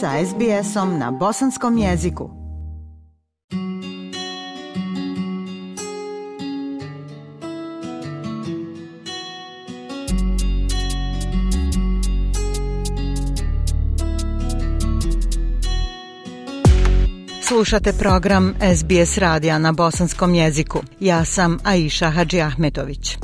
sa SBS-om na bosanskom jeziku. Slušate program SBS radija na bosanskom jeziku. Ja sam Aisha Hadži Ahmetović.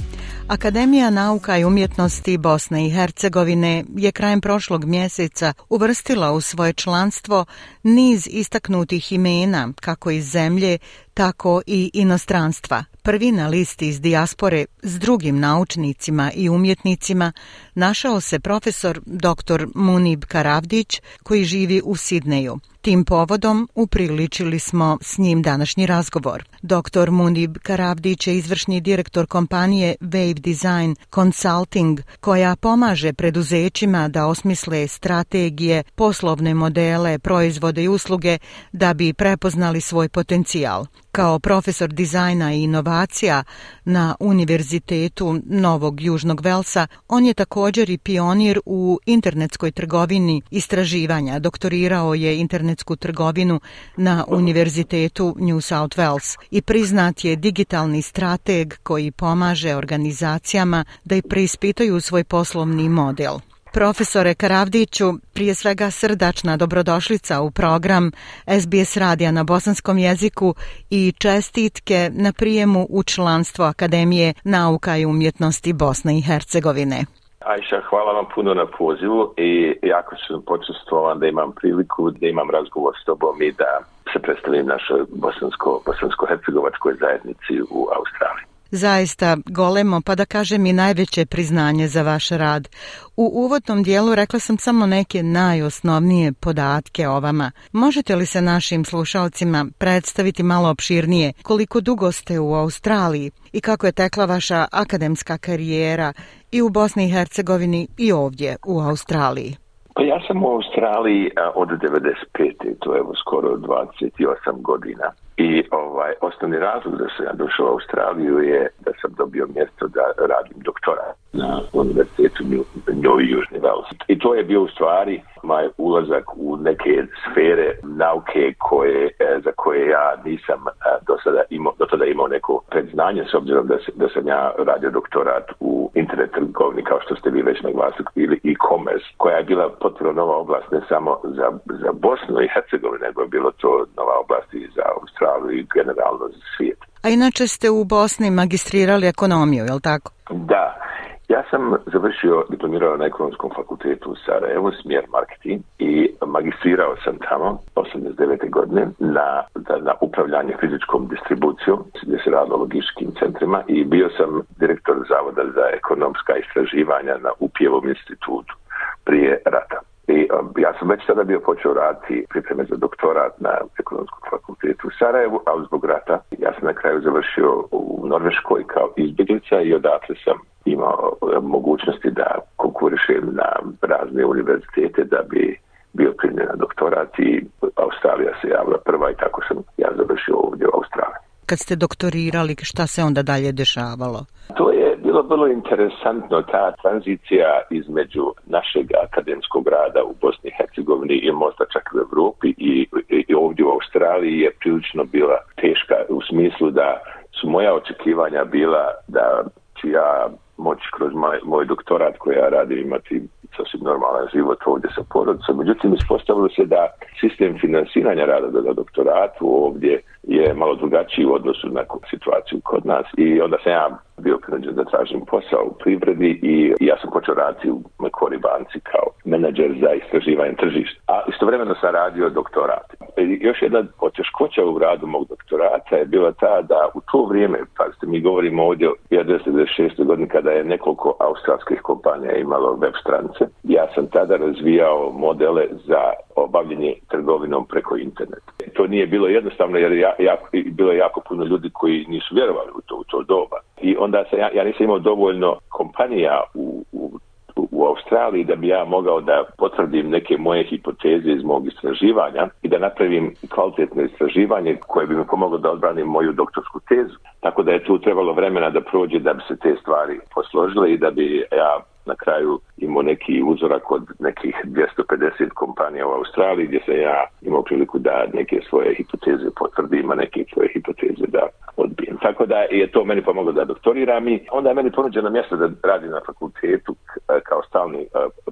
Akademija nauka i umjetnosti Bosne i Hercegovine je krajem prošlog mjeseca uvrstila u svoje članstvo niz istaknutih imena kako iz zemlje, tako i inostranstva. Prvi na listi iz dijaspore s drugim naučnicima i umjetnicima našao se profesor dr. Munib Karavdić koji živi u Sidneju. Tim povodom upriličili smo s njim današnji razgovor. Dr. Munib Karavdić je izvršni direktor kompanije Wave Design Consulting, koja pomaže preduzećima da osmisle strategije, poslovne modele, proizvode i usluge da bi prepoznali svoj potencijal. Kao profesor dizajna i inovacija na Univerzitetu Novog Južnog Velsa, on je također i pionir u internetskoj trgovini istraživanja. Doktorirao je internet internetsku trgovinu na Univerzitetu New South Wales i priznat je digitalni strateg koji pomaže organizacijama da i preispitaju svoj poslovni model. Profesore Karavdiću, prije svega srdačna dobrodošlica u program SBS radija na bosanskom jeziku i čestitke na prijemu u članstvo Akademije nauka i umjetnosti Bosne i Hercegovine. Ajša, hvala vam puno na pozivu i jako sam počestvovan da imam priliku, da imam razgovor s tobom i da se predstavim našoj bosansko, bosansko-hercegovačkoj zajednici u Australiji. Zaista, golemo, pa da kažem i najveće priznanje za vaš rad. U uvodnom dijelu rekla sam samo neke najosnovnije podatke o vama. Možete li se našim slušalcima predstaviti malo opširnije koliko dugo ste u Australiji i kako je tekla vaša akademska karijera i u Bosni i Hercegovini i ovdje u Australiji? Pa ja sam u Australiji od 95. to je skoro 28 godina. I ovaj osnovni razlog da sam ja došao u Australiju je da sam dobio mjesto da radim doktorat na Univerzitetu Njovi Južni Vels. I to je bio u stvari maj ulazak u neke sfere nauke koje, e, za koje ja nisam e, do, sada imao, do tada imao neko predznanje s obzirom da, da sam ja radio doktorat u internet trgovini kao što ste vi već naglasili ili e-commerce koja je bila potpuno nova oblast ne samo za, za Bosnu i Hercegovinu nego je bilo to nova oblast i za Australiju i generalno za svijet. A inače ste u Bosni magistrirali ekonomiju, je li tako? Da, Ja sam završio, diplomirao na ekonomskom fakultetu u Sarajevu, smjer marketing i magistrirao sam tamo 89. godine na, da, na upravljanje fizičkom distribucijom gdje se radilo logičkim centrima i bio sam direktor Zavoda za ekonomska istraživanja na Upjevom institutu prije rata. I um, ja sam već tada bio počeo raditi pripreme za doktorat na ekonomskom fakultetu u Sarajevu, ali zbog rata ja sam na kraju završio u Norveškoj kao izbjeglica i odatle sam ima e, mogućnosti da konkuriše na razne univerzitete da bi bio primljen na doktorat i Australija se javila prva i tako sam ja završio ovdje u Australiji. Kad ste doktorirali, šta se onda dalje dešavalo? To je bilo vrlo interesantno, ta tranzicija između našeg akademskog rada u Bosni i Hercegovini i možda čak u Evropi i, i, i ovdje u Australiji je prilično bila teška u smislu da su moja očekivanja bila da ću ja moći kroz moj, moj doktorat koji ja radim imati sasvim normalan život ovdje sa porodicom. Međutim, ispostavilo se da sistem finansiranja rada za doktoratu ovdje uh, je malo drugačiji u odnosu na situaciju kod nas i onda sam ja bio prinađen da tražim posao u privredi i ja sam počeo raditi u Macquarie banci kao menadžer za istraživanje tržišta. A istovremeno sam radio doktorat. I e, još jedna oteškoća u radu mog doktorata je bila ta da u to vrijeme, pazite, mi govorimo ovdje o 1996. godini kada je nekoliko australskih kompanija imalo web strance, ja sam tada razvijao modele za obavljanje trgovinom preko interneta. To nije bilo jednostavno jer ja, jako, bilo je jako puno ljudi koji nisu vjerovali u to, u to doba. I onda sam, ja, ja nisam imao dovoljno kompanija u, u, u Australiji da bi ja mogao da potvrdim neke moje hipoteze iz mog istraživanja i da napravim kvalitetno istraživanje koje bi mi pomoglo da odbranim moju doktorsku tezu. Tako da je tu trebalo vremena da prođe da bi se te stvari posložile i da bi ja na kraju imao neki uzorak od nekih 250 kompanija u Australiji gdje sam ja imao priliku da neke svoje hipoteze potvrdim, a neke svoje hipoteze da odbijem. Tako da je to meni pomoglo da doktoriram i onda je meni ponuđeno mjesto da radim na fakultetu e, kao stalni e,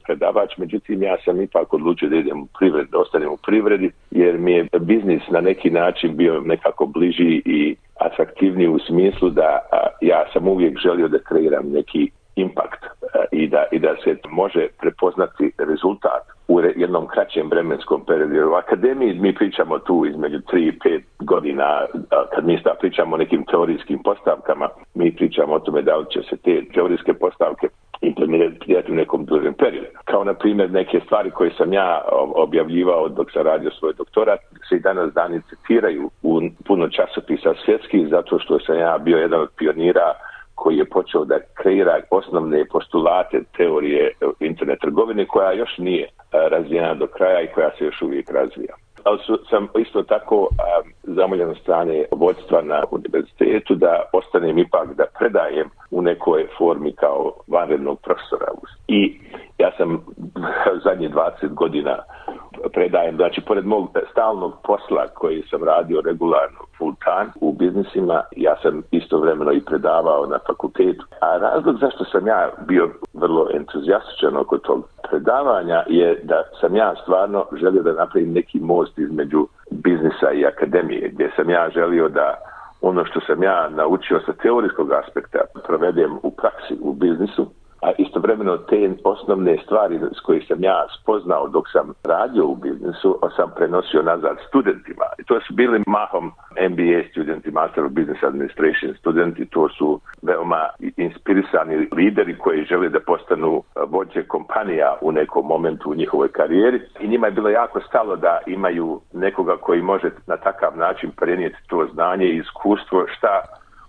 predavač, međutim ja sam ipak odlučio da idem u privred, da ostanem u privredi jer mi je biznis na neki način bio nekako bliži i atraktivniji u smislu da ja sam uvijek želio da kreiram neki impact E, i da, i da se može prepoznati rezultat u jednom kraćem vremenskom periodu. U akademiji mi pričamo tu između 3 i 5 godina, kad mi sta pričamo o nekim teorijskim postavkama, mi pričamo o tome da li će se te teorijske postavke implementirati u nekom dužem periodu. Kao na primjer neke stvari koje sam ja objavljivao dok sam radio svoj doktorat, se i danas dani citiraju u puno časopisa svjetskih, zato što sam ja bio jedan od pionira koji je počeo da kreira osnovne postulate teorije e, internet trgovine koja još nije e, razvijena do kraja i koja se još uvijek razvija. Ali su, sam isto tako zamoljen od strane vodstva na univerzitetu da ostanem ipak da predajem u nekoj formi kao vanrednog profesora. I ja sam zadnje 20 godina uh, predajem. Znači, pored mog stalnog posla koji sam radio regularno full time u biznisima, ja sam istovremeno i predavao na fakultetu. A razlog zašto sam ja bio vrlo entuzijastičan oko tog predavanja je da sam ja stvarno želio da napravim neki most između biznisa i akademije, gdje sam ja želio da ono što sam ja naučio sa teorijskog aspekta provedem u praksi u biznisu A istovremeno te osnovne stvari s koje sam ja spoznao dok sam radio u biznisu, sam prenosio nazad studentima. I to su bili mahom MBA studenti, Master of Business Administration studenti. To su veoma inspirisani lideri koji žele da postanu vođe kompanija u nekom momentu u njihovoj karijeri. I njima je bilo jako stalo da imaju nekoga koji može na takav način prenijeti to znanje i iskustvo šta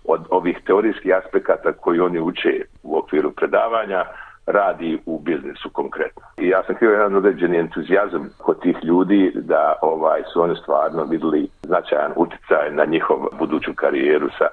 od ovih teorijskih aspekata koji oni uče u okviru predavanja, radi u biznisu konkretno. I ja sam krivo jedan određeni entuzijazam kod tih ljudi da ovaj su oni stvarno videli značajan uticaj na njihov buduću karijeru sa,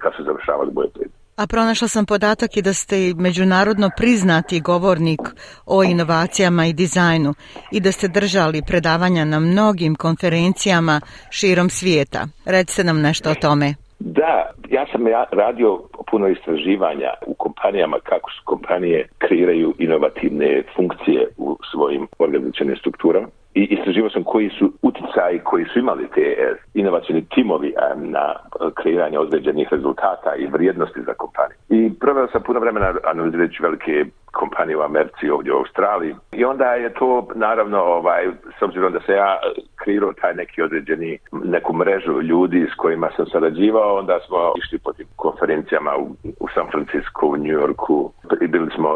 kad su završavali moje predaje. A pronašla sam podatak i da ste međunarodno priznati govornik o inovacijama i dizajnu i da ste držali predavanja na mnogim konferencijama širom svijeta. Recite nam nešto o tome. Da, ja sam radio puno istraživanja u kompanijama kako su kompanije kreiraju inovativne funkcije u svojim organizacijalnim strukturama i istraživao sam koji su uticaji koji su imali te eh, inovacijni timovi eh, na eh, kreiranje određenih rezultata i vrijednosti za kompanije. I proveo sam puno vremena analizirajući velike kompanije u Americi ovdje u Australiji. I onda je to, naravno, ovaj, s obzirom da se ja kreirao taj neki određeni, neku mrežu ljudi s kojima sam sarađivao, onda smo išli po tim konferencijama u, u San Francisco, u New Yorku. I bili smo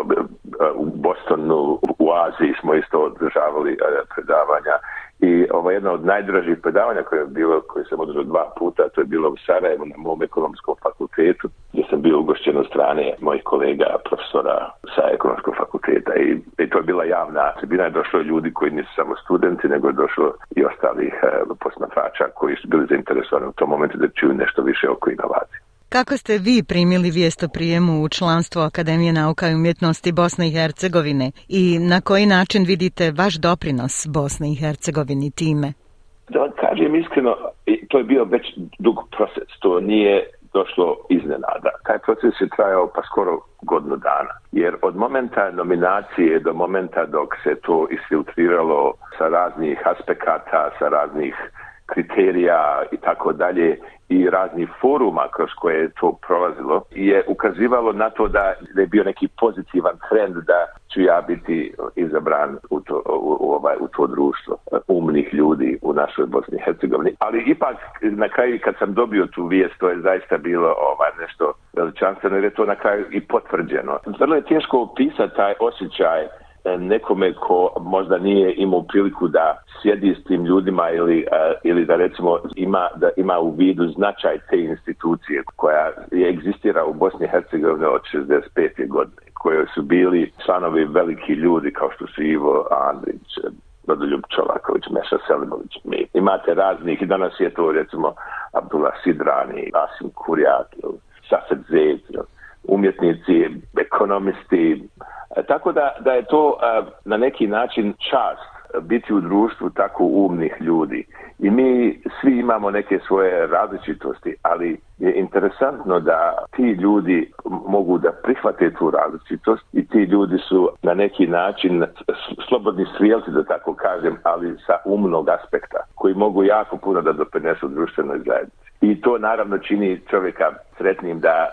E, u Bostonu, u Aziji smo isto održavali e, predavanja i ovo ovaj, jedno od najdražih predavanja koje je bilo, koje sam održao dva puta, to je bilo u Sarajevu na mom ekonomskom fakultetu, gdje sam bio ugošćen od strane mojih kolega, profesora sa ekonomskog fakulteta i, i to je bila javna tribina, je došlo ljudi koji nisu samo studenti, nego je došlo i ostalih e, posmatrača koji su bili zainteresovani u tom momentu da čuju nešto više oko inovacije. Kako ste vi primili vijest o prijemu u članstvo Akademije nauka i umjetnosti Bosne i Hercegovine i na koji način vidite vaš doprinos Bosne i Hercegovini time? Da vam kažem iskreno, to je bio već dug proces, to nije došlo iznenada. Taj proces je trajao pa skoro godinu dana, jer od momenta nominacije do momenta dok se to isfiltriralo sa raznih aspekata, sa raznih kriterija i tako dalje i razni foruma kroz koje je to prolazilo je ukazivalo na to da je bio neki pozitivan trend da ću ja biti izabran u to, u, u, ovaj, u to društvo e, umnih ljudi u našoj Bosni i Hercegovini. Ali ipak na kraju kad sam dobio tu vijest to je zaista bilo ovaj, nešto veličanstveno jer je to na kraju i potvrđeno. Vrlo je teško opisati taj osjećaj E, nekome ko možda nije imao priliku da sjedi s tim ljudima ili, e, ili da recimo ima, da ima u vidu značaj te institucije koja je egzistira u Bosni i Hercegovini od 65. godine koje su bili članovi veliki ljudi kao što su Ivo Andrić, Rodoljub Čolaković, Meša Selimović. Mi imate raznih i danas je to recimo Abdullah Sidrani, Asim Kurjak, Sased Zed, umjetnici, ekonomisti, E, tako da, da je to e, na neki način čast biti u društvu tako umnih ljudi. I mi svi imamo neke svoje različitosti, ali je interesantno da ti ljudi mogu da prihvate tu različitost i ti ljudi su na neki način slobodni strijelci, da tako kažem, ali sa umnog aspekta, koji mogu jako puno da doprinesu društvenoj zajednici. I to naravno čini čovjeka sretnim da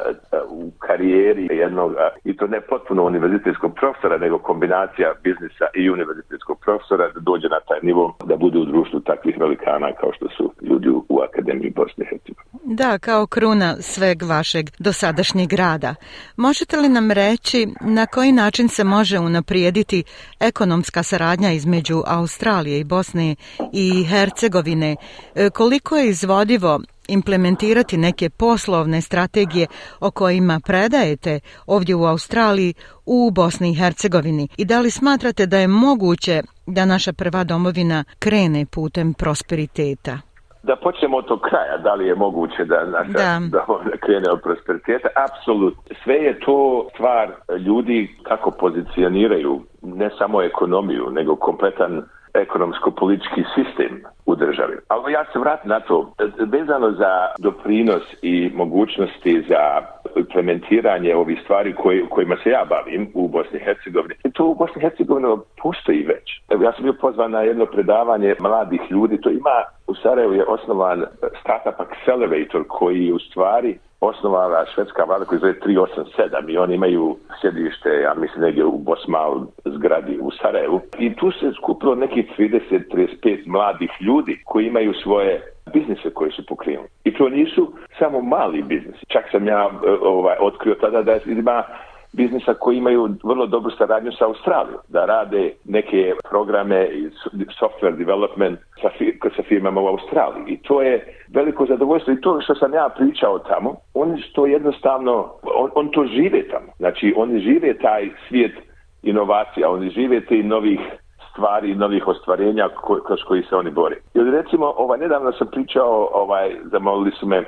u karijeri jednog, i to ne potpuno univerzitetskog profesora, nego kombinacija biznisa i univerzitetskog profesora, da dođe na taj nivo da bude u društvu takvih velikana kao što su ljudi u Akademiji Bosne i Hercegovine. Da, kao kruna sveg vašeg dosadašnjeg rada. Možete li nam reći na koji način se može unaprijediti ekonomska saradnja između Australije i Bosne i Hercegovine? E, koliko je izvodivo implementirati neke poslovne strategije o kojima predajete ovdje u Australiji, u Bosni i Hercegovini? I da li smatrate da je moguće da naša prva domovina krene putem prosperiteta? Da počnemo od tog kraja, da li je moguće da naša da. domovina krene od prosperiteta? Apsolutno. Sve je to stvar ljudi kako pozicioniraju ne samo ekonomiju, nego kompletan ekonomsko-politički sistem u državi. Ali ja se vratim na to, vezano za doprinos i mogućnosti za implementiranje ovih stvari koje, kojima se ja bavim u Bosni i Hercegovini. I to u Bosni i Hercegovini postoji već. Evo, ja sam bio pozvan na jedno predavanje mladih ljudi. To ima, u Sarajevu je osnovan Startup Accelerator koji u stvari osnovala švedska vlada koji zove 387 i oni imaju sjedište, ja mislim, negdje u Bosmal zgradi u Sarajevu. I tu se skupilo nekih 30-35 mladih ljudi koji imaju svoje biznise koje su pokrenuli. I to nisu samo mali biznisi. Čak sam ja e, ovaj, otkrio tada da ima biznisa koji imaju vrlo dobru saradnju sa Australijom, da rade neke programe i software development sa, fir sa firmama u Australiji. I to je veliko zadovoljstvo i to što sam ja pričao tamo, oni to jednostavno, on, on to žive tamo. Znači, oni žive taj svijet inovacija, oni žive te novih stvari, novih ostvarenja ko kroz koji se oni bore. I recimo, ovaj, nedavno sam pričao, ovaj, zamolili su me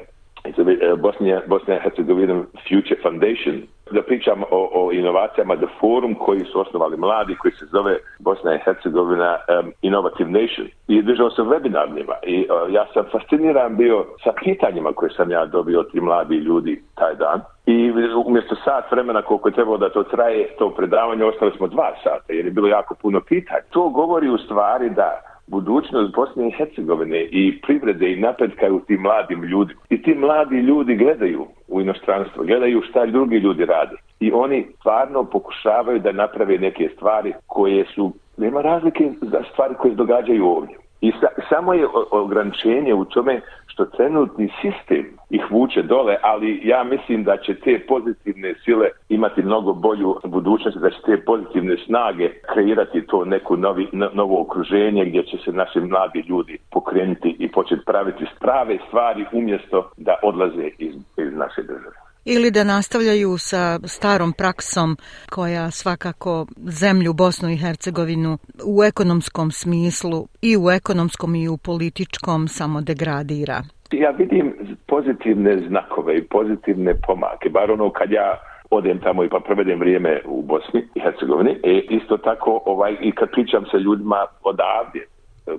Bosnija, eh, Bosnija Hercegovina Future Foundation, da pričam o, o inovacijama, da forum koji su osnovali mladi, koji se zove Bosna i Hercegovina um, Innovative Nation. I držao sam webinar njima i uh, ja sam fasciniran bio sa pitanjima koje sam ja dobio od tih mladi ljudi taj dan. I umjesto sat vremena koliko je trebalo da to traje, to predavanje, ostali smo dva sata jer je bilo jako puno pitanja. To govori u stvari da budućnost Bosne i Hercegovine i privrede i napredka u tim mladim ljudima. I ti mladi ljudi gledaju u inostranstvo, gledaju šta drugi ljudi rade. I oni stvarno pokušavaju da naprave neke stvari koje su, nema razlike za stvari koje se događaju ovdje. I sa, samo je ograničenje u tome što trenutni sistem ih vuče dole, ali ja mislim da će te pozitivne sile imati mnogo bolju budućnost, da će te pozitivne snage kreirati to neko novi, no, novo okruženje gdje će se naši mladi ljudi pokrenuti i početi praviti prave stvari umjesto da odlaze iz, iz naše države ili da nastavljaju sa starom praksom koja svakako zemlju Bosnu i Hercegovinu u ekonomskom smislu i u ekonomskom i u političkom samo degradira. Ja vidim pozitivne znakove i pozitivne pomake, bar ono kad ja odem tamo i pa provedem vrijeme u Bosni i Hercegovini. E, isto tako ovaj, i kad pričam sa ljudima odavde,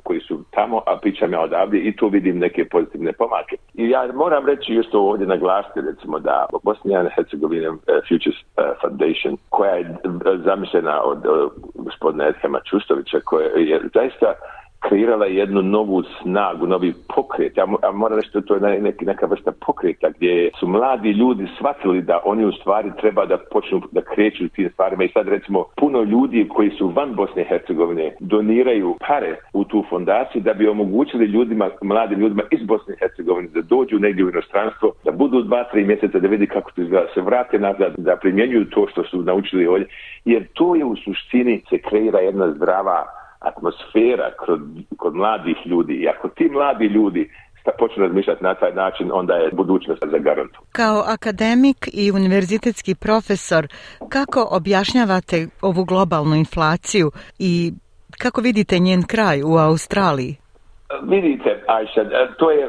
koji su tamo, a pričam ja odavde i tu vidim neke pozitivne pomake. I ja moram reći još to ovdje naglasiti, recimo da Bosnija i Hercegovina eh, Futures eh, Foundation, koja je eh, zamišljena od, od gospodina Edhema Čustovića, koja je zaista kreirala jednu novu snagu, novi pokret. Ja, ja moram reći da to je neki, neka vrsta pokreta gdje su mladi ljudi shvatili da oni u stvari treba da počnu da kreću tim stvarima. I sad recimo puno ljudi koji su van Bosne i Hercegovine doniraju pare u tu fondaciju da bi omogućili ljudima, mladim ljudima iz Bosne i Hercegovine da dođu negdje u inostranstvo, da budu dva, tri mjeseca da vidi kako to izgleda, se vrate nazad, da primjenjuju to što su naučili ovdje. Jer to je u suštini se kreira jedna zdrava atmosfera kod, kod mladih ljudi i ako ti mladi ljudi sta počne razmišljati na taj način, onda je budućnost za garantu. Kao akademik i univerzitetski profesor, kako objašnjavate ovu globalnu inflaciju i kako vidite njen kraj u Australiji? Vidite, Ajša, to je,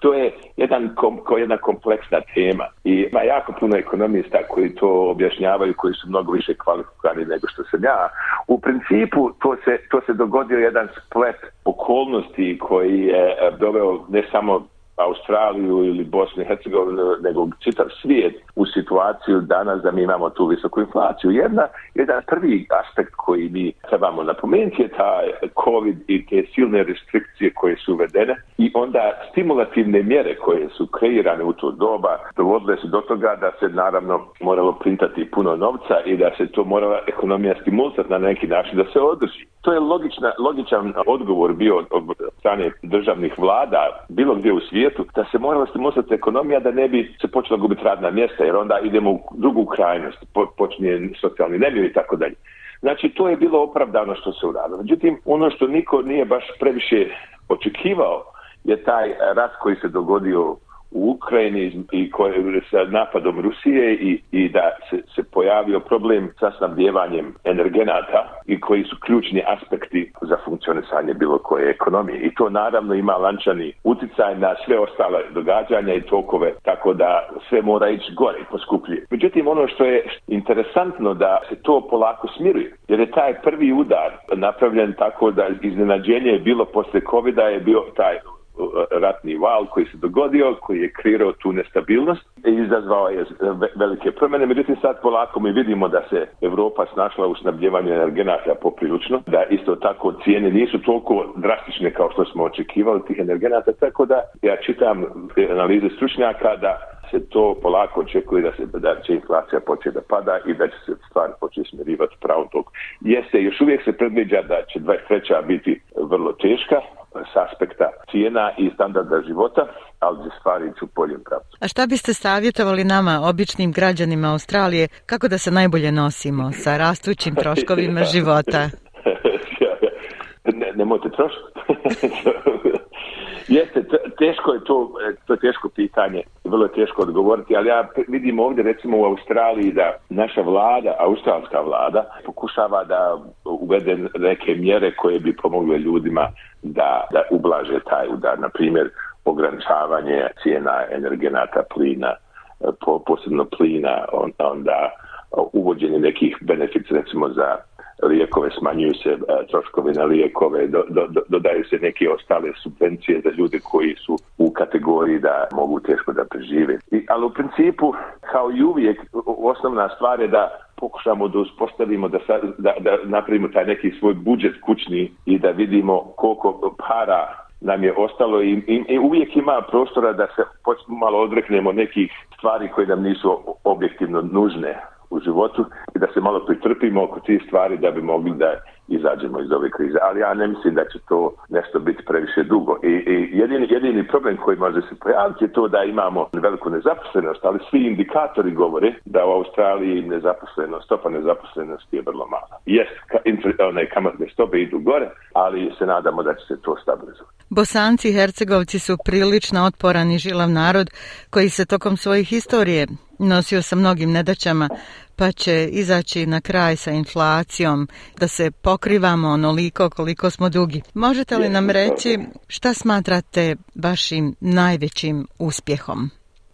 to je jedan kom, ko jedna kompleksna tema i ima jako puno ekonomista koji to objašnjavaju, koji su mnogo više kvalifikani nego što sam ja. U principu, to se, to se dogodio jedan splet okolnosti koji je doveo ne samo Australiju ili Bosnu i Hercegovinu, nego citav svijet u situaciju danas da mi imamo tu visoku inflaciju. Jedna, jedan prvi aspekt koji mi trebamo napomenuti je ta COVID i te silne restrikcije koje su uvedene i onda stimulativne mjere koje su kreirane u to doba dovodile su do toga da se naravno moralo printati puno novca i da se to morala ekonomija stimulisati na neki način da se održi. To je logična, logičan odgovor bio od strane državnih vlada bilo gdje u svijetu da se morala stimulisati ekonomija da ne bi se počela gubiti radna mjesta jer onda idemo u drugu krajnost, po, počinje socijalni nemir i tako dalje. Znači, to je bilo opravdano što se uradilo. Međutim, ono što niko nije baš previše očekivao je taj rat koji se dogodio u u Ukrajini i koje sa napadom Rusije i, i da se, se pojavio problem sa snabdjevanjem energenata i koji su ključni aspekti za funkcionisanje bilo koje ekonomije. I to naravno ima lančani uticaj na sve ostale događanja i tokove, tako da sve mora ići gore i poskuplje. Međutim, ono što je interesantno da se to polako smiruje, jer je taj prvi udar napravljen tako da iznenađenje je bilo posle COVID-a je bio taj ratni val koji se dogodio, koji je kreirao tu nestabilnost i izazvao je velike promjene. Međutim, sad polako mi vidimo da se Evropa snašla u snabdjevanju energenata poprilično, da isto tako cijene nisu toliko drastične kao što smo očekivali tih energenata, tako da ja čitam analize stručnjaka da se to polako očekuje da se da će inflacija početi da pada i da će se stvari početi smirivati pravom tog. Jeste, još uvijek se predviđa da će 23. biti vrlo teška, s aspekta cijena i standarda života, ali za stvari ću poljem pravcu. A šta biste savjetovali nama, običnim građanima Australije, kako da se najbolje nosimo sa rastućim troškovima života? ne, nemojte trošiti. Jeste, teško je to, to je teško pitanje, vrlo je teško odgovoriti, ali ja vidim ovdje recimo u Australiji da naša vlada, australska vlada, pokušava da uvede neke mjere koje bi pomogle ljudima da, da ublaže taj udar. Na primjer, ograničavanje cijena energenata plina, posebno plina, onda uvođenje nekih benefic, recimo za lijekove, smanjuju se e, troškovi na lijekove, do, do, dodaju se neke ostale subvencije za ljude koji su u kategoriji da mogu teško da prežive. I, ali u principu, kao i uvijek, osnovna stvar je da pokušamo da uspostavimo, da, da, da napravimo taj neki svoj budžet kućni i da vidimo koliko para nam je ostalo i, i, i uvijek ima prostora da se malo odreknemo nekih stvari koje nam nisu objektivno nužne u životu, da se malo pritrpimo oko tih stvari da bi mogli da izađemo iz ove krize. Ali ja ne mislim da će to nešto biti previše dugo. I, i jedini, jedini problem koji može se pojaviti je to da imamo veliku nezaposlenost, ali svi indikatori govore da u Australiji nezaposlenost, stopa nezaposlenosti je vrlo mala. Jes, ka, one kamatne stope idu gore, ali se nadamo da će se to stabilizovati. Bosanci i Hercegovci su prilično otporan i žilav narod koji se tokom svojih historije nosio sa mnogim nedaćama, pa će izaći na kraj sa inflacijom, da se pokrivamo onoliko koliko smo dugi. Možete li nam reći šta smatrate vašim najvećim uspjehom?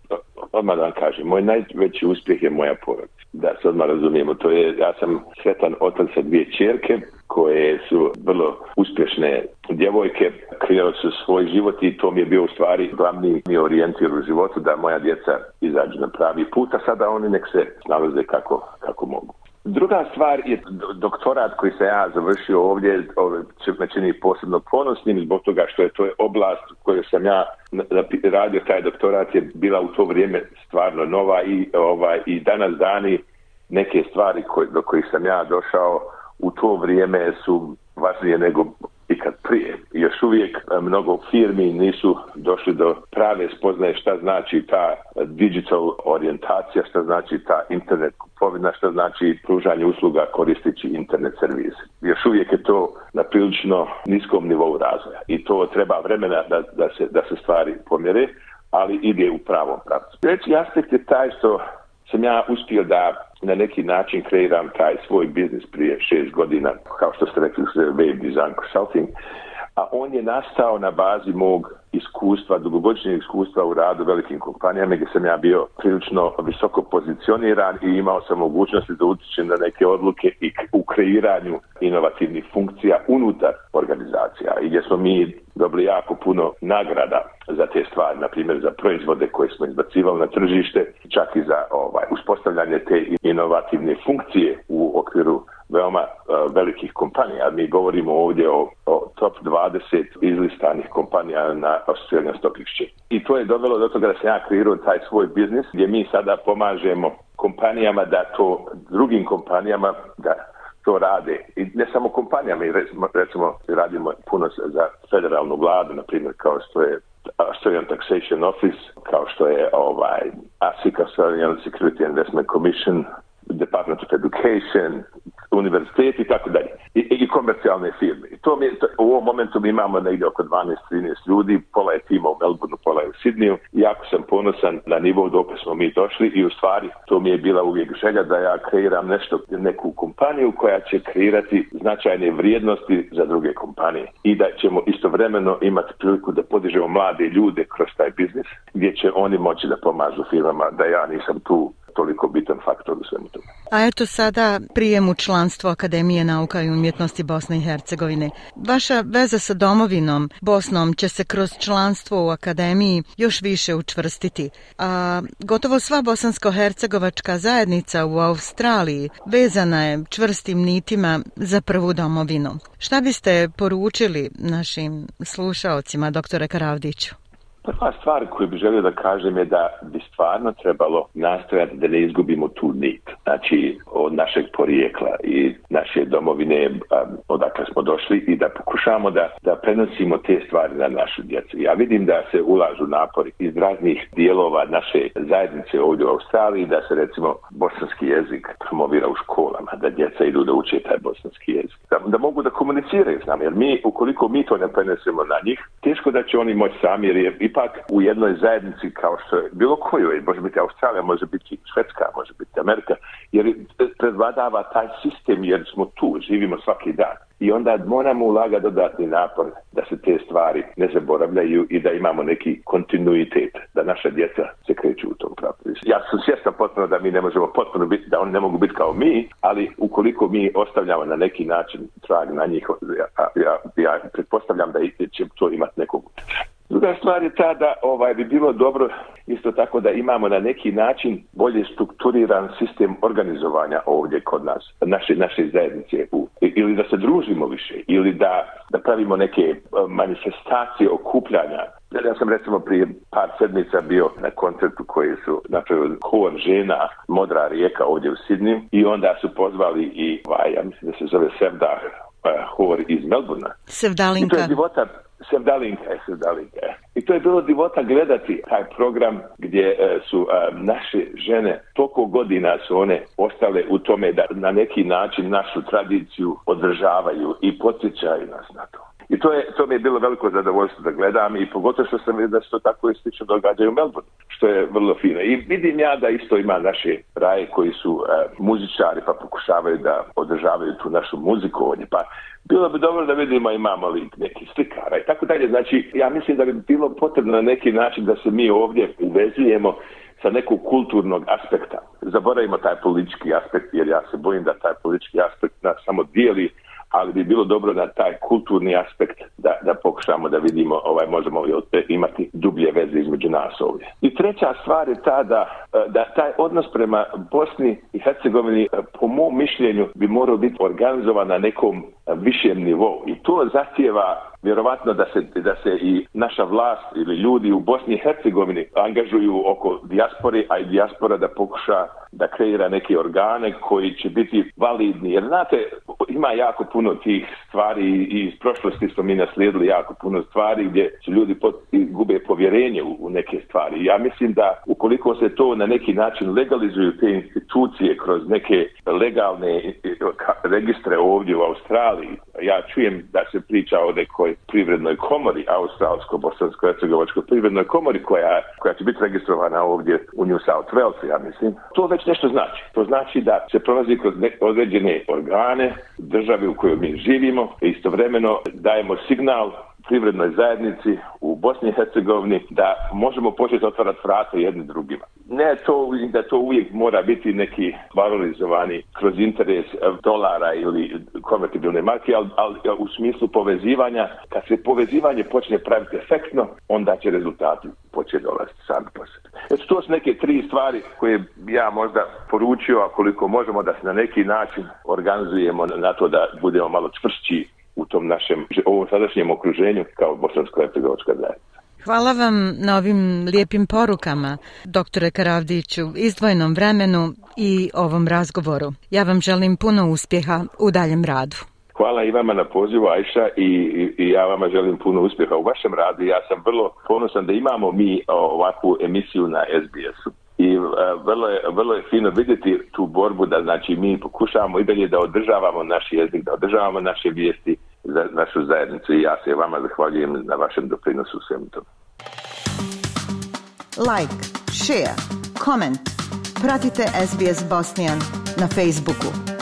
Pa, odmah da vam kažem, moj najveći uspjeh je moja porodica. Da se odmah razumijemo, to je, ja sam sretan otac sa dvije čerke, koje su vrlo uspješne djevojke, kreirali su svoj život i to mi je bio u stvari glavni mi orijentir u životu da moja djeca izađu na pravi put, a sada oni nek se nalaze kako, kako mogu. Druga stvar je doktorat koji se ja završio ovdje, ovdje me čini posebno ponosnim zbog toga što je to je oblast koju sam ja radio, taj doktorat je bila u to vrijeme stvarno nova i, ovaj, i danas dani neke stvari koje, do kojih sam ja došao u to vrijeme su važnije nego ikad prije. Još uvijek e, mnogo firmi nisu došli do prave spoznaje šta znači ta digital orijentacija, šta znači ta internet kupovina, šta znači pružanje usluga koristići internet servise. Još uvijek je to na prilično niskom nivou razvoja i to treba vremena da, da, se, da se stvari pomjere, ali ide u pravom pravcu. Treći aspekt je taj što sam ja uspio da na neki način kreiram taj svoj biznis prije šest godina, kao što ste rekli, web design consulting, a on je nastao na bazi mog iskustva, dugogodišnjeg iskustva u radu velikim kompanijama gdje sam ja bio prilično visoko pozicioniran i imao sam mogućnosti da utječem na neke odluke i u kreiranju inovativnih funkcija unutar organizacija i gdje smo mi dobili jako puno nagrada za te stvari, na primjer za proizvode koje smo izbacivali na tržište, čak i za ovaj uspostavljanje te inovativne funkcije u okviru veoma e, velikih kompanija. Mi govorimo ovdje o, o top 20 izlistanih kompanija na Australian Stock Exchange. I to je dovelo do toga da se ja kreirujem taj svoj biznis gdje mi sada pomažemo kompanijama da to drugim kompanijama da to rade. I ne samo kompanijama, recimo radimo puno za federalnu vladu, na primjer kao što je Australian Taxation Office, kao što je ovaj ASIC, Australian Security Investment Commission, Department of Education, univerziteti i tako dalje. I, i, i komercijalne firme. I to mi, to, u ovom momentu mi imamo negdje oko 12-13 ljudi, pola je tima u Melbourneu, pola je u Sidniju. Jako sam ponosan na nivou dok smo mi došli i u stvari to mi je bila uvijek želja da ja kreiram nešto, neku kompaniju koja će kreirati značajne vrijednosti za druge kompanije. I da ćemo istovremeno imati priliku da podižemo mlade ljude kroz taj biznis gdje će oni moći da pomažu firmama da ja nisam tu toliko bitan faktor u svem A eto sada prijem u članstvo Akademije nauka i umjetnosti Bosne i Hercegovine. Vaša veza sa domovinom, Bosnom, će se kroz članstvo u Akademiji još više učvrstiti. A gotovo sva bosansko-hercegovačka zajednica u Australiji vezana je čvrstim nitima za prvu domovinu. Šta biste poručili našim slušaocima, doktore Karavdiću? Prva stvar koju bih želio da kažem je da bi stvarno trebalo nastojati da ne izgubimo tu nit, znači od našeg porijekla i naše domovine odakle smo došli i da pokušamo da, da prenosimo te stvari na našu djecu. Ja vidim da se ulažu napori iz raznih dijelova naše zajednice ovdje u Australiji, da se recimo bosanski jezik promovira u školama, da djeca idu da uče taj bosanski jezik, da, da mogu da komuniciraju s nama, jer mi, ukoliko mi to ne prenesemo na njih, teško da će oni moći sami, jer je ipak u jednoj zajednici kao što je bilo kojoj, može biti Australija, može biti Švedska, može biti Amerika, jer e, predvadava taj sistem jer smo tu, živimo svaki dan. I onda moramo ulaga dodatni napor da se te stvari ne zaboravljaju i da imamo neki kontinuitet, da naša djeca se kreću u tom pravdu. Ja sam svjestan potpuno da mi ne možemo potpuno biti, da oni ne mogu biti kao mi, ali ukoliko mi ostavljamo na neki način trag na njih, ja, ja, ja pretpostavljam da će to imati nekog utjeća. Druga stvar je ta da ovaj, bi bilo dobro isto tako da imamo na neki način bolje strukturiran sistem organizovanja ovdje kod nas, naše, naše zajednice u, ili da se družimo više ili da, da pravimo neke eh, manifestacije okupljanja Ja sam recimo prije par sedmica bio na koncertu koji su napravili kon žena Modra rijeka ovdje u Sidni i onda su pozvali i, ovaj, ja mislim da se zove Sevda uh, eh, Hor iz Melbourna. Sevdalinka. I to je divota, Sevdalinka je Sevdalinka. E. I to je bilo divota gledati taj program gdje e, su e, naše žene, toliko godina su one ostale u tome da na neki način našu tradiciju održavaju i potičaju nas na to. I to, je, to mi je bilo veliko zadovoljstvo da gledam i pogotovo što sam vidio da se to tako istično događa u Melbourne, što je vrlo fino. I vidim ja da isto ima naše raje koji su e, muzičari pa pokušavaju da održavaju tu našu muziku ovdje. Pa bilo bi dobro da vidimo imamo li neki slikara i tako dalje. Znači, ja mislim da bi bilo potrebno na neki način da se mi ovdje uvezujemo sa nekog kulturnog aspekta. Zaboravimo taj politički aspekt jer ja se bojim da taj politički aspekt nas samo dijeli ali bi bilo dobro da taj kulturni aspekt da, da pokušamo da vidimo, ovaj možemo li imati dublje veze između nas ovdje. I treća stvar je ta da, e, da taj odnos prema Bosni i Hercegovini e, po mom mišljenju bi morao biti organizovan na nekom višem nivou i to zahtjeva vjerovatno da se, da se i naša vlast ili ljudi u Bosni i Hercegovini angažuju oko dijaspori, a i dijaspora da pokuša da kreira neke organe koji će biti validni. Jer znate, ima jako puno tih stvari i iz prošlosti smo mi naslijedili jako puno stvari gdje su ljudi pot, gube povjerenje u, u neke stvari. Ja mislim da ukoliko se to na neki način legalizuju te institucije kroz neke legalne e, registre ovdje u Australiji, ja čujem da se priča o nekoj privrednoj komori, Australsko-Bosansko-Ecegovačko privrednoj komori koja, koja će biti registrovana ovdje u New South Wales, ja mislim. To već nešto znači. To znači da se prolazi kroz određene organe države u kojoj mi živimo i istovremeno dajemo signal privrednoj zajednici u Bosni i Hercegovini da možemo početi otvarati vrata jedni drugima. Ne to da to uvijek mora biti neki valorizovani kroz interes eh, dolara ili konvertibilne marke, ali, ali u smislu povezivanja, kad se povezivanje počne praviti efektno, onda će rezultati početi dolaziti sami po sebi. Eto, to su neke tri stvari koje ja možda poručio, a koliko možemo da se na neki način organizujemo na to da budemo malo čvršći našem ovom sadašnjem okruženju kao bosansko-hercegovačka zajednica. Hvala vam na ovim lijepim porukama, doktore Karavdiću, izdvojenom vremenu i ovom razgovoru. Ja vam želim puno uspjeha u daljem radu. Hvala i vama na pozivu, Ajša, i, i ja vama želim puno uspjeha u vašem radu. Ja sam vrlo ponosan da imamo mi ovakvu emisiju na SBS-u. I e, vrlo je, vrlo je fino vidjeti tu borbu da znači mi pokušavamo i dalje da održavamo naš jezik, da održavamo naše vijesti, za našu zajednicu i ja se vama zahvaljujem na vašem doprinosu svem tome. Like, share, comment. Pratite SBS Bosnian na Facebooku.